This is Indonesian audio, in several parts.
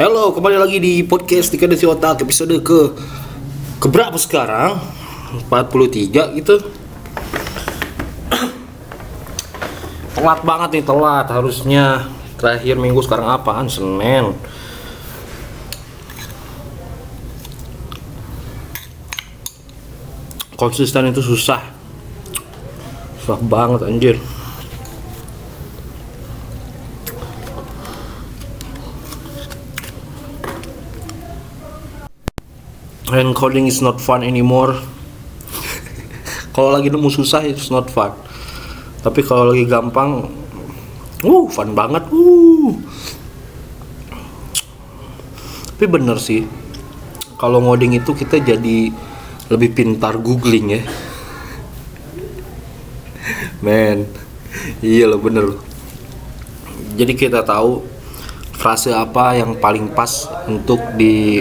Halo, kembali lagi di podcast Dikadasi Otak episode ke keberapa sekarang? 43 gitu. telat banget nih, telat. Harusnya terakhir minggu sekarang apaan? Senin. Konsisten itu susah. Susah banget anjir. And coding is not fun anymore. Kalau lagi nemu susah it's not fun. Tapi kalau lagi gampang uh fun banget uh. Tapi bener sih kalau ngoding itu kita jadi lebih pintar googling ya. Men iya loh bener. Jadi kita tahu frase apa yang paling pas untuk di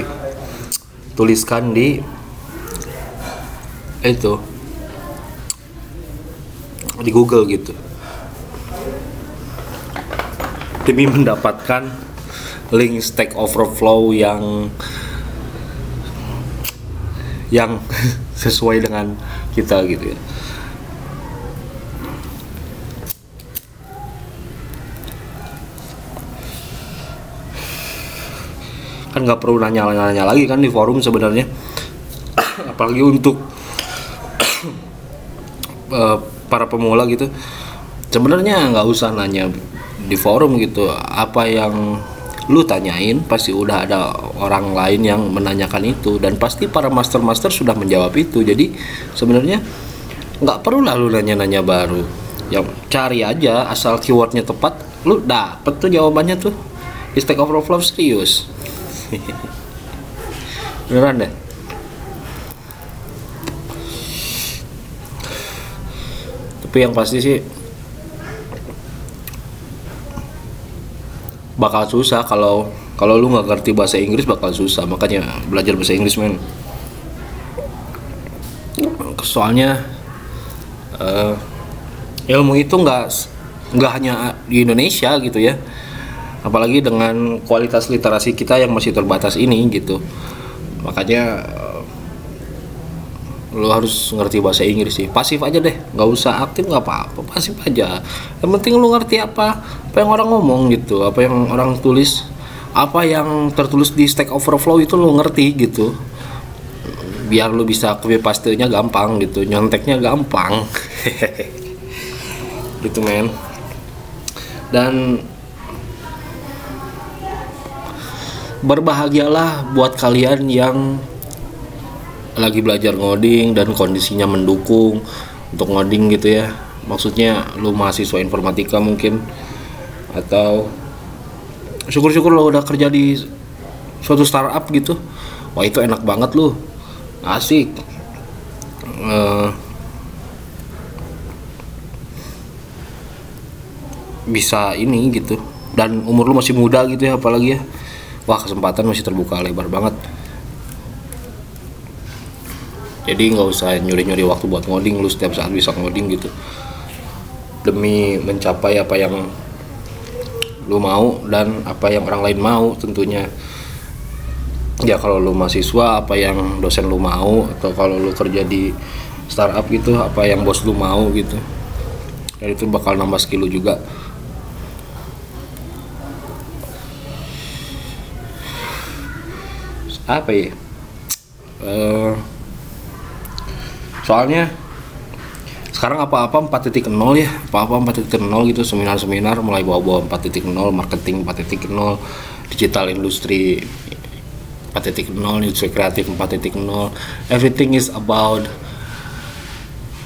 tuliskan di itu di Google gitu. Demi mendapatkan link Stack Overflow yang yang sesuai dengan kita gitu ya kan nggak perlu nanya-nanya lagi kan di forum sebenarnya. Apalagi untuk uh, para pemula gitu. Sebenarnya nggak usah nanya di forum gitu. Apa yang lu tanyain pasti udah ada orang lain yang menanyakan itu. Dan pasti para master-master sudah menjawab itu. Jadi sebenarnya nggak perlu lalu nanya-nanya baru. Ya cari aja asal keywordnya tepat lu dapet tuh jawabannya tuh. Di Stack Overflow serius beneran deh. Tapi yang pasti sih bakal susah kalau kalau lu nggak ngerti bahasa Inggris bakal susah. Makanya belajar bahasa Inggris men. Soalnya uh, ilmu itu nggak nggak hanya di Indonesia gitu ya apalagi dengan kualitas literasi kita yang masih terbatas ini gitu. Makanya uh, lo harus ngerti bahasa Inggris sih. Pasif aja deh nggak usah aktif nggak apa-apa pasif aja. Yang penting lo ngerti apa apa yang orang ngomong gitu. Apa yang orang tulis apa yang tertulis di Stack Overflow itu lo ngerti gitu. Biar lo bisa copy paste nya gampang gitu. Nyonteknya gampang. Gitu men. Dan berbahagialah buat kalian yang lagi belajar ngoding dan kondisinya mendukung untuk ngoding gitu ya. Maksudnya lu mahasiswa informatika mungkin atau syukur-syukur lo udah kerja di suatu startup gitu. Wah itu enak banget lu. Asik. Uh, bisa ini gitu. Dan umur lu masih muda gitu ya apalagi ya wah kesempatan masih terbuka lebar banget. Jadi nggak usah nyuri-nyuri waktu buat ngoding lu setiap saat bisa ngoding gitu. Demi mencapai apa yang lu mau dan apa yang orang lain mau tentunya. Ya kalau lu mahasiswa apa yang dosen lu mau atau kalau lu kerja di startup gitu apa yang bos lu mau gitu. Dan itu bakal nambah skill lu juga apa ya? Uh, soalnya sekarang apa-apa 4.0 ya. Apa-apa 4.0 gitu seminar-seminar mulai bawa-bawa 4.0 marketing 4.0 digital industri 4.0 industri kreatif 4.0 everything is about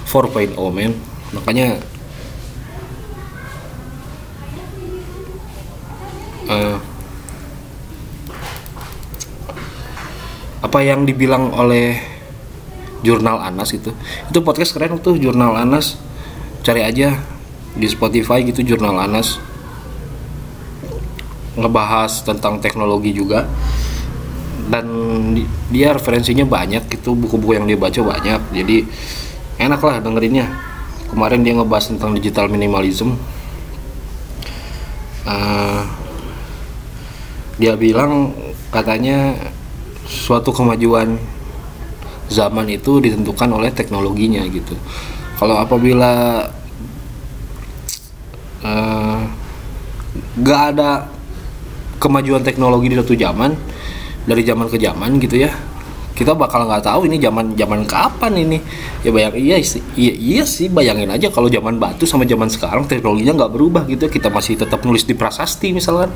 4.0 man. Makanya uh, apa yang dibilang oleh jurnal Anas itu. Itu podcast keren tuh jurnal Anas. Cari aja di Spotify gitu jurnal Anas. Ngebahas tentang teknologi juga. Dan dia referensinya banyak itu buku-buku yang dia baca banyak. Jadi enak lah dengerinnya. Kemarin dia ngebahas tentang digital minimalism. Uh, dia bilang katanya suatu kemajuan zaman itu ditentukan oleh teknologinya gitu. Kalau apabila uh, gak ada kemajuan teknologi di suatu zaman dari zaman ke zaman gitu ya kita bakal nggak tahu ini zaman zaman kapan ini. Ya bayang iya sih iya, iya sih bayangin aja kalau zaman batu sama zaman sekarang teknologinya nggak berubah gitu kita masih tetap nulis di prasasti misalkan.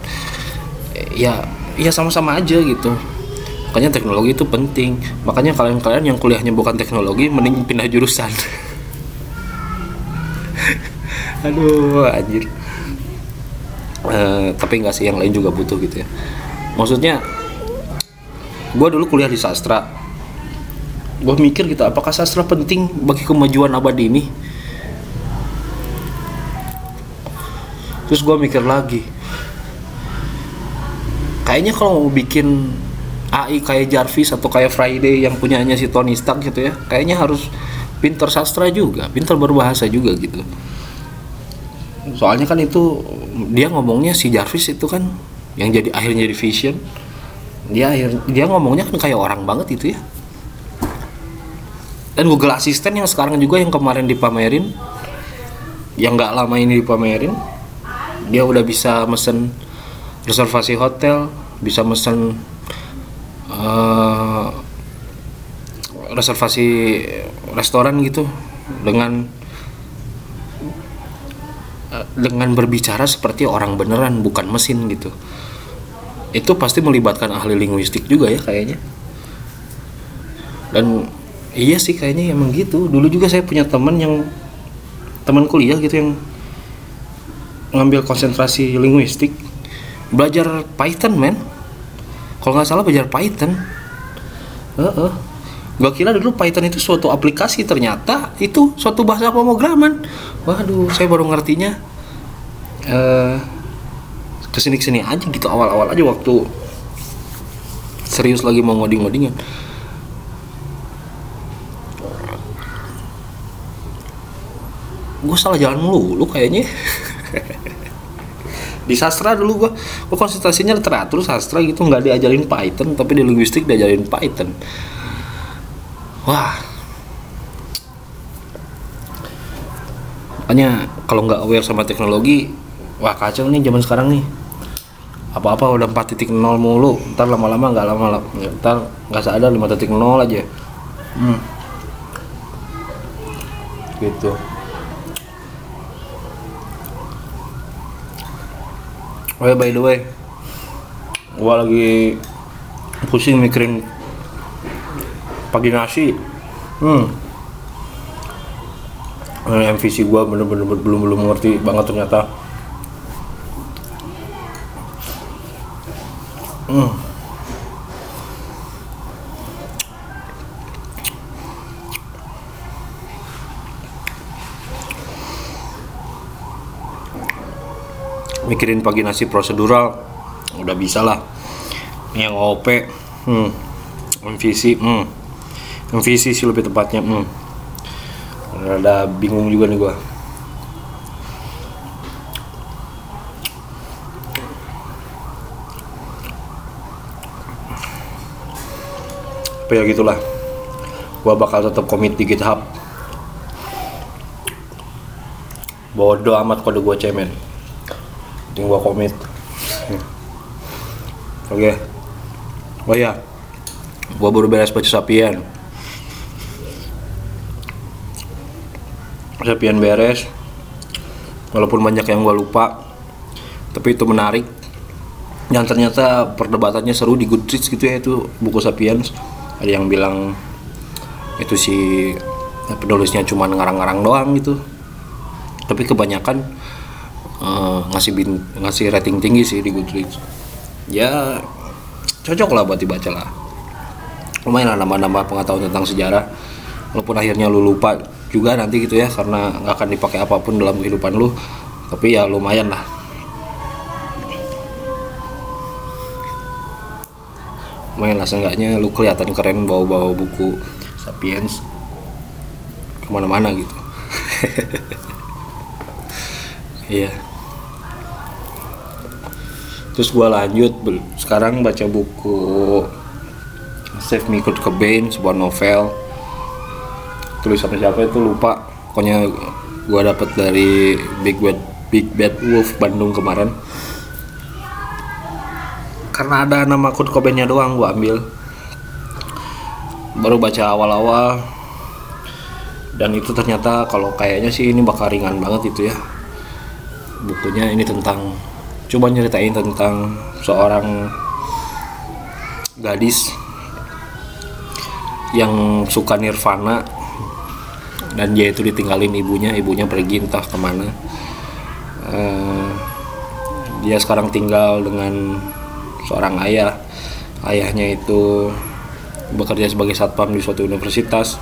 Ya ya sama-sama aja gitu makanya teknologi itu penting. Makanya kalian-kalian yang kuliahnya bukan teknologi mending pindah jurusan. Aduh anjir. Uh, tapi nggak sih yang lain juga butuh gitu ya. Maksudnya gue dulu kuliah di sastra. Gue mikir gitu apakah sastra penting bagi kemajuan abadi ini? Terus gue mikir lagi. Kayaknya kalau mau bikin AI kayak Jarvis atau kayak Friday yang punyanya si Tony Stark gitu ya. Kayaknya harus pinter sastra juga pinter berbahasa juga gitu. Soalnya kan itu dia ngomongnya si Jarvis itu kan yang jadi akhirnya jadi Vision. Dia dia ngomongnya kan kayak orang banget itu ya. Dan Google Assistant yang sekarang juga yang kemarin dipamerin yang nggak lama ini dipamerin dia udah bisa mesen reservasi hotel bisa mesen uh, reservasi restoran gitu dengan uh, dengan berbicara seperti orang beneran bukan mesin gitu. Itu pasti melibatkan ahli linguistik juga ya kayaknya. Dan iya sih kayaknya emang gitu. Dulu juga saya punya teman yang teman kuliah gitu yang ngambil konsentrasi linguistik. Belajar Python men kalau nggak salah belajar Python. Uh -uh. Gak kira dulu Python itu suatu aplikasi ternyata itu suatu bahasa pemrograman. Waduh saya baru ngertinya. Uh, ke sini ke sini aja gitu awal awal aja waktu serius lagi mau ngoding ngodingan gue salah jalan mulu lu kayaknya di sastra dulu gue gue konsentrasinya literatur sastra gitu. Nggak diajarin Python tapi di linguistik diajarin Python. Wah. Makanya kalau nggak aware sama teknologi wah kacau nih zaman sekarang nih. Apa-apa udah 4.0 mulu. Ntar lama-lama nggak lama ntar nggak sadar 5.0 aja. Hmm. gitu Oh ya by the way, gua lagi pusing mikirin pagi nasi. Hmm. MVC gua bener-bener belum belum ngerti banget ternyata. Hmm. Mikirin pagi nasi prosedural udah bisa lah. Yang OP, hmm. MVC, hmm. MVC sih lebih tepatnya, hmm. Ada bingung juga nih gua. tapi ya gitulah gua bakal tetap komit di GitHub bodoh amat kode gua cemen penting gua komit. Oke. Okay. oh ya gua baru beres baca Sapien Sapien beres. Walaupun banyak yang gua lupa tapi itu menarik. Yang ternyata perdebatannya seru di Goodreads gitu ya itu buku Sapiens ada yang bilang itu si penulisnya cuma ngarang-ngarang doang gitu. Tapi kebanyakan uh, ngasih bin, ngasih rating tinggi sih di Goodreads. Ya cocok lah buat dibaca lah. Lumayan lah nambah-nambah pengetahuan tentang sejarah. Walaupun akhirnya lu lupa juga nanti gitu ya karena nggak akan dipakai apa pun dalam kehidupan lu. Tapi ya lumayan lah. Main lah seenggaknya lu kelihatan keren bawa-bawa buku Sapiens ke mana-mana gitu. Iya terus gue lanjut sekarang baca buku Save Me Kurt Cobain sebuah novel. Tulisan siapa itu lupa. Pokoknya gue dapet dari Big Bad Big Bad Wolf Bandung kemarin. Karena ada nama Kurt Cobainnya doang gue ambil. Baru baca awal-awal. Dan itu ternyata kalau kayaknya sih ini bakal ringan banget itu ya. Bukunya ini tentang coba nyeritain tentang seorang gadis yang suka nirvana dan dia itu ditinggalin ibunya ibunya pergi entah ke mana. Uh, dia sekarang tinggal dengan seorang ayah. Ayahnya itu bekerja sebagai satpam di suatu universitas.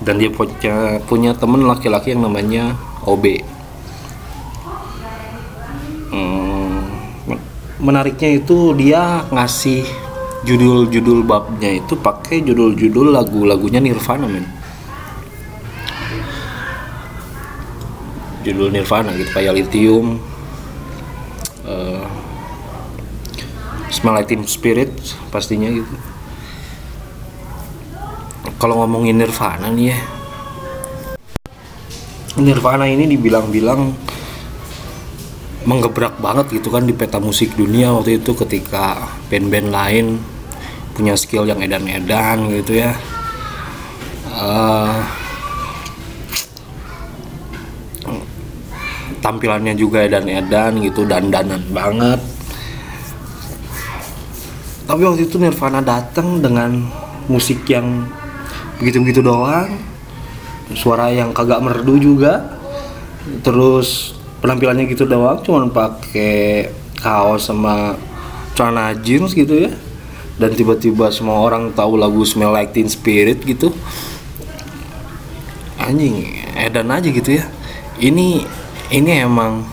Dan dia punya punya teman laki-laki yang namanya OB menariknya itu dia ngasih judul-judul babnya itu pakai judul-judul lagu-lagunya Nirvana men. Judul Nirvana gitu kayak Lithium uh, Smell Like Teen Spirit pastinya gitu. Kalau ngomongin Nirvana nih ya Nirvana ini dibilang-bilang menggebrak banget gitu kan di peta musik dunia waktu itu ketika band-band lain punya skill yang edan-edan gitu ya. Uh, tampilannya juga edan-edan gitu dan danan banget. Tapi waktu itu Nirvana datang dengan musik yang begitu-begitu doang suara yang kagak merdu juga. Terus penampilannya gitu doang cuman pakai kaos sama celana jeans gitu ya. Dan tiba-tiba semua orang tahu lagu Smell Like Teen Spirit gitu. Anjing edan aja gitu ya. Ini ini emang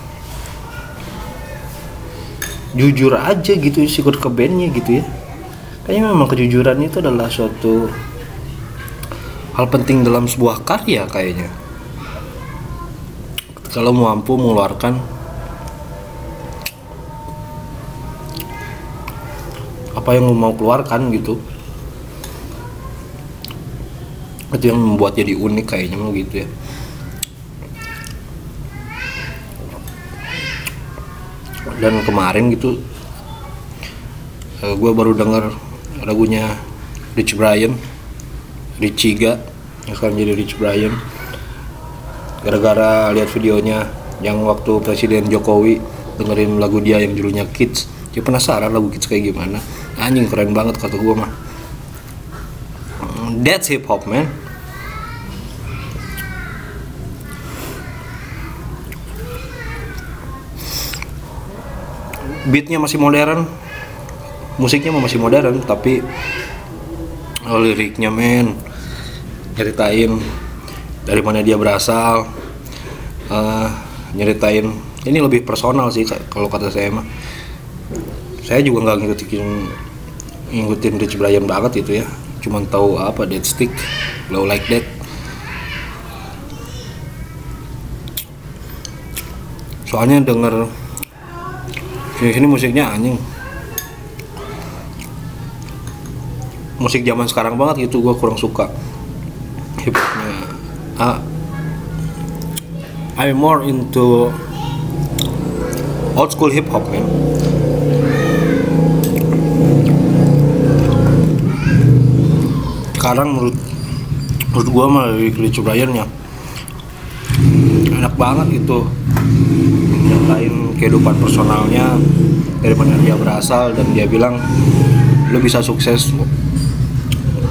jujur aja gitu si Kurt Cobainnya gitu ya. Kayaknya memang kejujuran itu adalah suatu hal penting dalam sebuah karya kayaknya kalau mampu mengeluarkan apa yang lo mau keluarkan gitu. Itu yang membuat jadi unik kayaknya mau gitu ya. Dan kemarin gitu eh, gue baru denger lagunya Rich Brian Richiga sekarang jadi Rich Brian gara-gara lihat videonya yang waktu Presiden Jokowi dengerin lagu dia yang judulnya Kids dia penasaran lagu Kids kayak gimana. Anjing keren banget kata gue mah. That's hip hop man. Beatnya masih modern. Musiknya masih modern tapi oh, liriknya men. Nyeritain dari mana dia berasal uh, nyeritain. Ini lebih personal sih kalau kata saya mah. Saya juga nggak ngikutin ngikutin Rich Brian banget itu ya. Cuman tahu apa Dead Stick Low Like That. Soalnya denger sini sini musiknya anjing. Musik zaman sekarang banget gitu gue kurang suka uh, I'm more into old school hip hop man. Sekarang menurut menurut gua mah dari Rich Brian ya enak banget itu nyatain kehidupan personalnya dari mana dia berasal dan dia bilang lu bisa sukses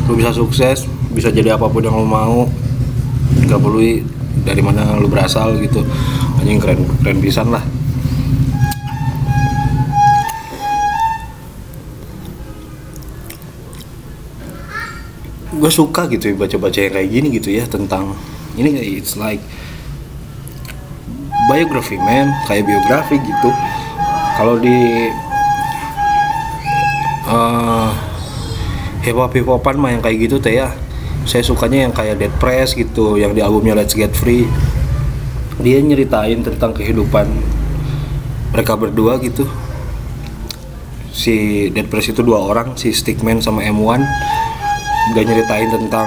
lu bisa sukses bisa jadi apa pun yang lu mau nggak perlu dari mana lu berasal gitu. Anjing keren keren pisan lah. Gue suka gitu ya baca-baca yang kayak gini gitu ya tentang ini it's like biography man. Kayak biografi gitu. Kalau di uh, hip hop hip hopan mah yang kayak gitu teh ya saya sukanya yang kayak Dead Press gitu yang di albumnya Let's Get Free. Dia nyeritain tentang kehidupan mereka berdua gitu. Si Dead Press itu dua orang si Stickman sama M1 dia nyeritain tentang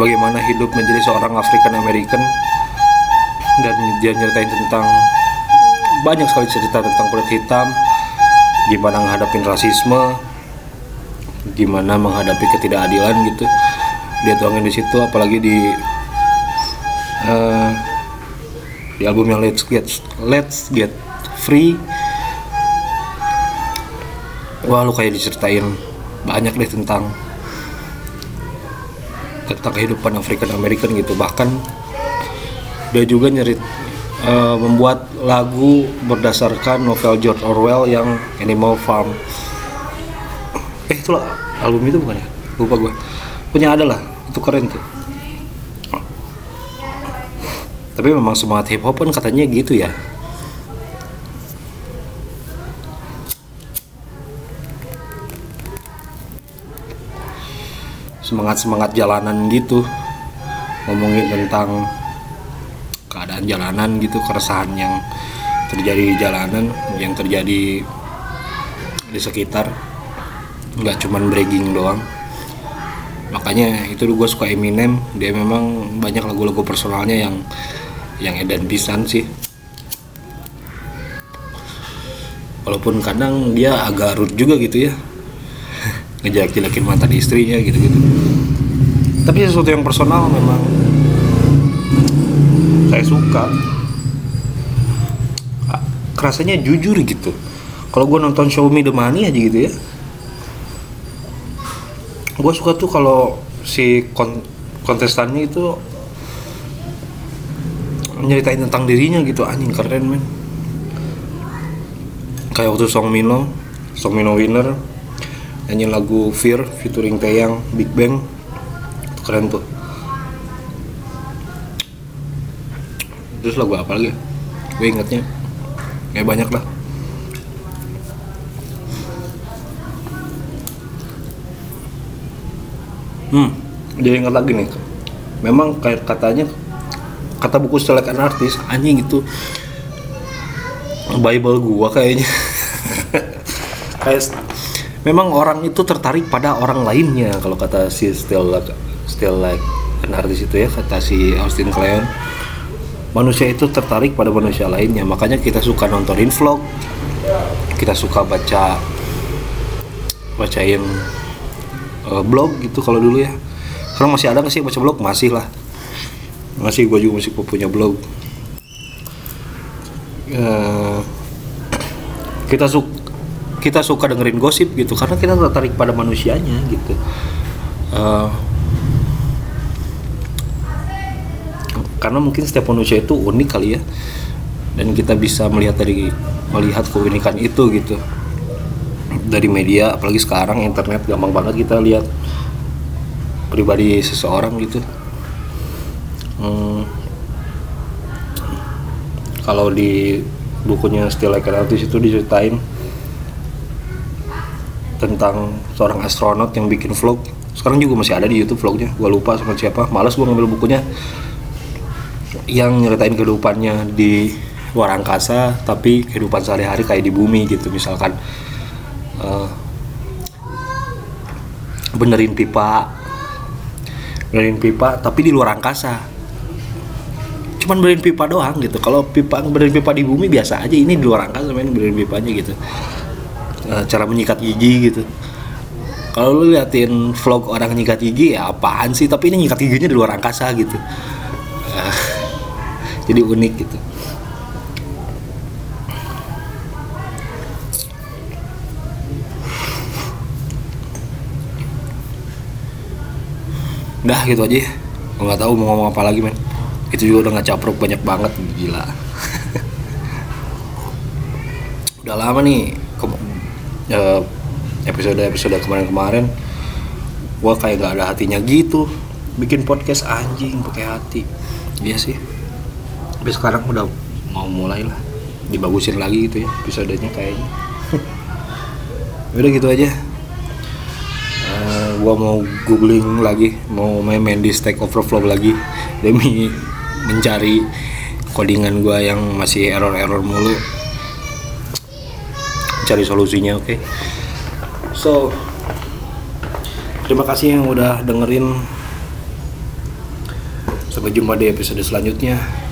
bagaimana hidup menjadi seorang African American dan dia nyeritain tentang banyak sekali cerita tentang kulit hitam gimana menghadapi rasisme gimana menghadapi ketidakadilan gitu. Dia tuangin di situ apalagi di uh, di album yang Let's Get Let's Get Free. Wah lu kayak diceritain banyak deh tentang tentang kehidupan African American gitu. Bahkan dia juga nyerit uh, membuat lagu berdasarkan novel George Orwell yang Animal Farm itu lah album itu bukan ya? Lupa gue punya ada lah itu keren tuh. Tapi memang semangat hip hop kan katanya gitu ya. Semangat semangat jalanan gitu. Ngomongin tentang keadaan jalanan gitu keresahan yang terjadi di jalanan yang terjadi di sekitar nggak cuman bragging doang. Makanya itu gue suka Eminem. Dia memang banyak lagu-lagu personalnya yang yang edan pisan sih. Walaupun kadang dia agak rude juga gitu ya. Ngejelek-jelekin mantan istrinya gitu-gitu. Tapi sesuatu yang personal memang saya suka. Kerasanya jujur gitu. Kalau gue nonton Show Me The Money aja gitu ya gue suka tuh kalau si kon kontestannya itu nyeritain tentang dirinya gitu. Anjing keren men. Kayak waktu Song Mino Song Mino winner nyanyi lagu Fear featuring Taeyang Big Bang. Keren tuh. Terus lagu apa lagi? Gue ingetnya. Kayak banyak lah hmm. Jadi ingat lagi nih memang kayak katanya kata buku selekan artis anjing itu bible gua kayaknya. Kayak memang orang itu tertarik pada orang lainnya kalau kata si still like, still like an artist itu ya kata si Austin Kleon. Manusia itu tertarik pada manusia lainnya makanya kita suka nontonin vlog kita suka baca bacain uh, blog gitu kalau dulu ya. Sekarang masih ada nggak sih baca blog? Masih lah. Masih gue juga masih punya blog. Uh, kita suka kita suka dengerin gosip gitu karena kita tertarik pada manusianya gitu. Uh, karena mungkin setiap manusia itu unik kali ya. Dan kita bisa melihat dari melihat keunikan itu gitu dari media apalagi sekarang internet gampang banget kita lihat pribadi seseorang gitu. Hmm, kalau di bukunya Still Like an Artist itu diceritain tentang seorang astronot yang bikin vlog. Sekarang juga masih ada di YouTube vlognya gue lupa sama siapa. Malas gue ngambil bukunya. Yang nyeritain kehidupannya di luar angkasa tapi kehidupan sehari-hari kayak di bumi gitu. Misalkan benerin pipa. Benerin pipa tapi di luar angkasa. Cuman benerin pipa doang gitu. Kalau pipa benerin pipa di bumi biasa aja. Ini di luar angkasa main benerin pipanya gitu. Uh, cara menyikat gigi gitu. Kalau lu liatin vlog orang nyikat gigi ya apaan sih? Tapi ini nyikat giginya di luar angkasa gitu. Uh, jadi unik gitu udah gitu aja. Nggak tahu mau ngomong apa lagi men. Itu juga udah nggak capruk banyak banget gila. Udah lama nih ke, uh, episode episode kemarin-kemarin gua kayak gak ada hatinya gitu. Bikin podcast anjing pakai hati. Iya sih. Tapi sekarang udah mau mulai lah. Dibagusin lagi gitu ya episodenya kayaknya. Udah gitu aja gua mau googling lagi mau main main di Stack Overflow lagi demi mencari codingan gua yang masih error-error mulu. Cari solusinya oke. So terima kasih yang udah dengerin. Sampai jumpa di episode selanjutnya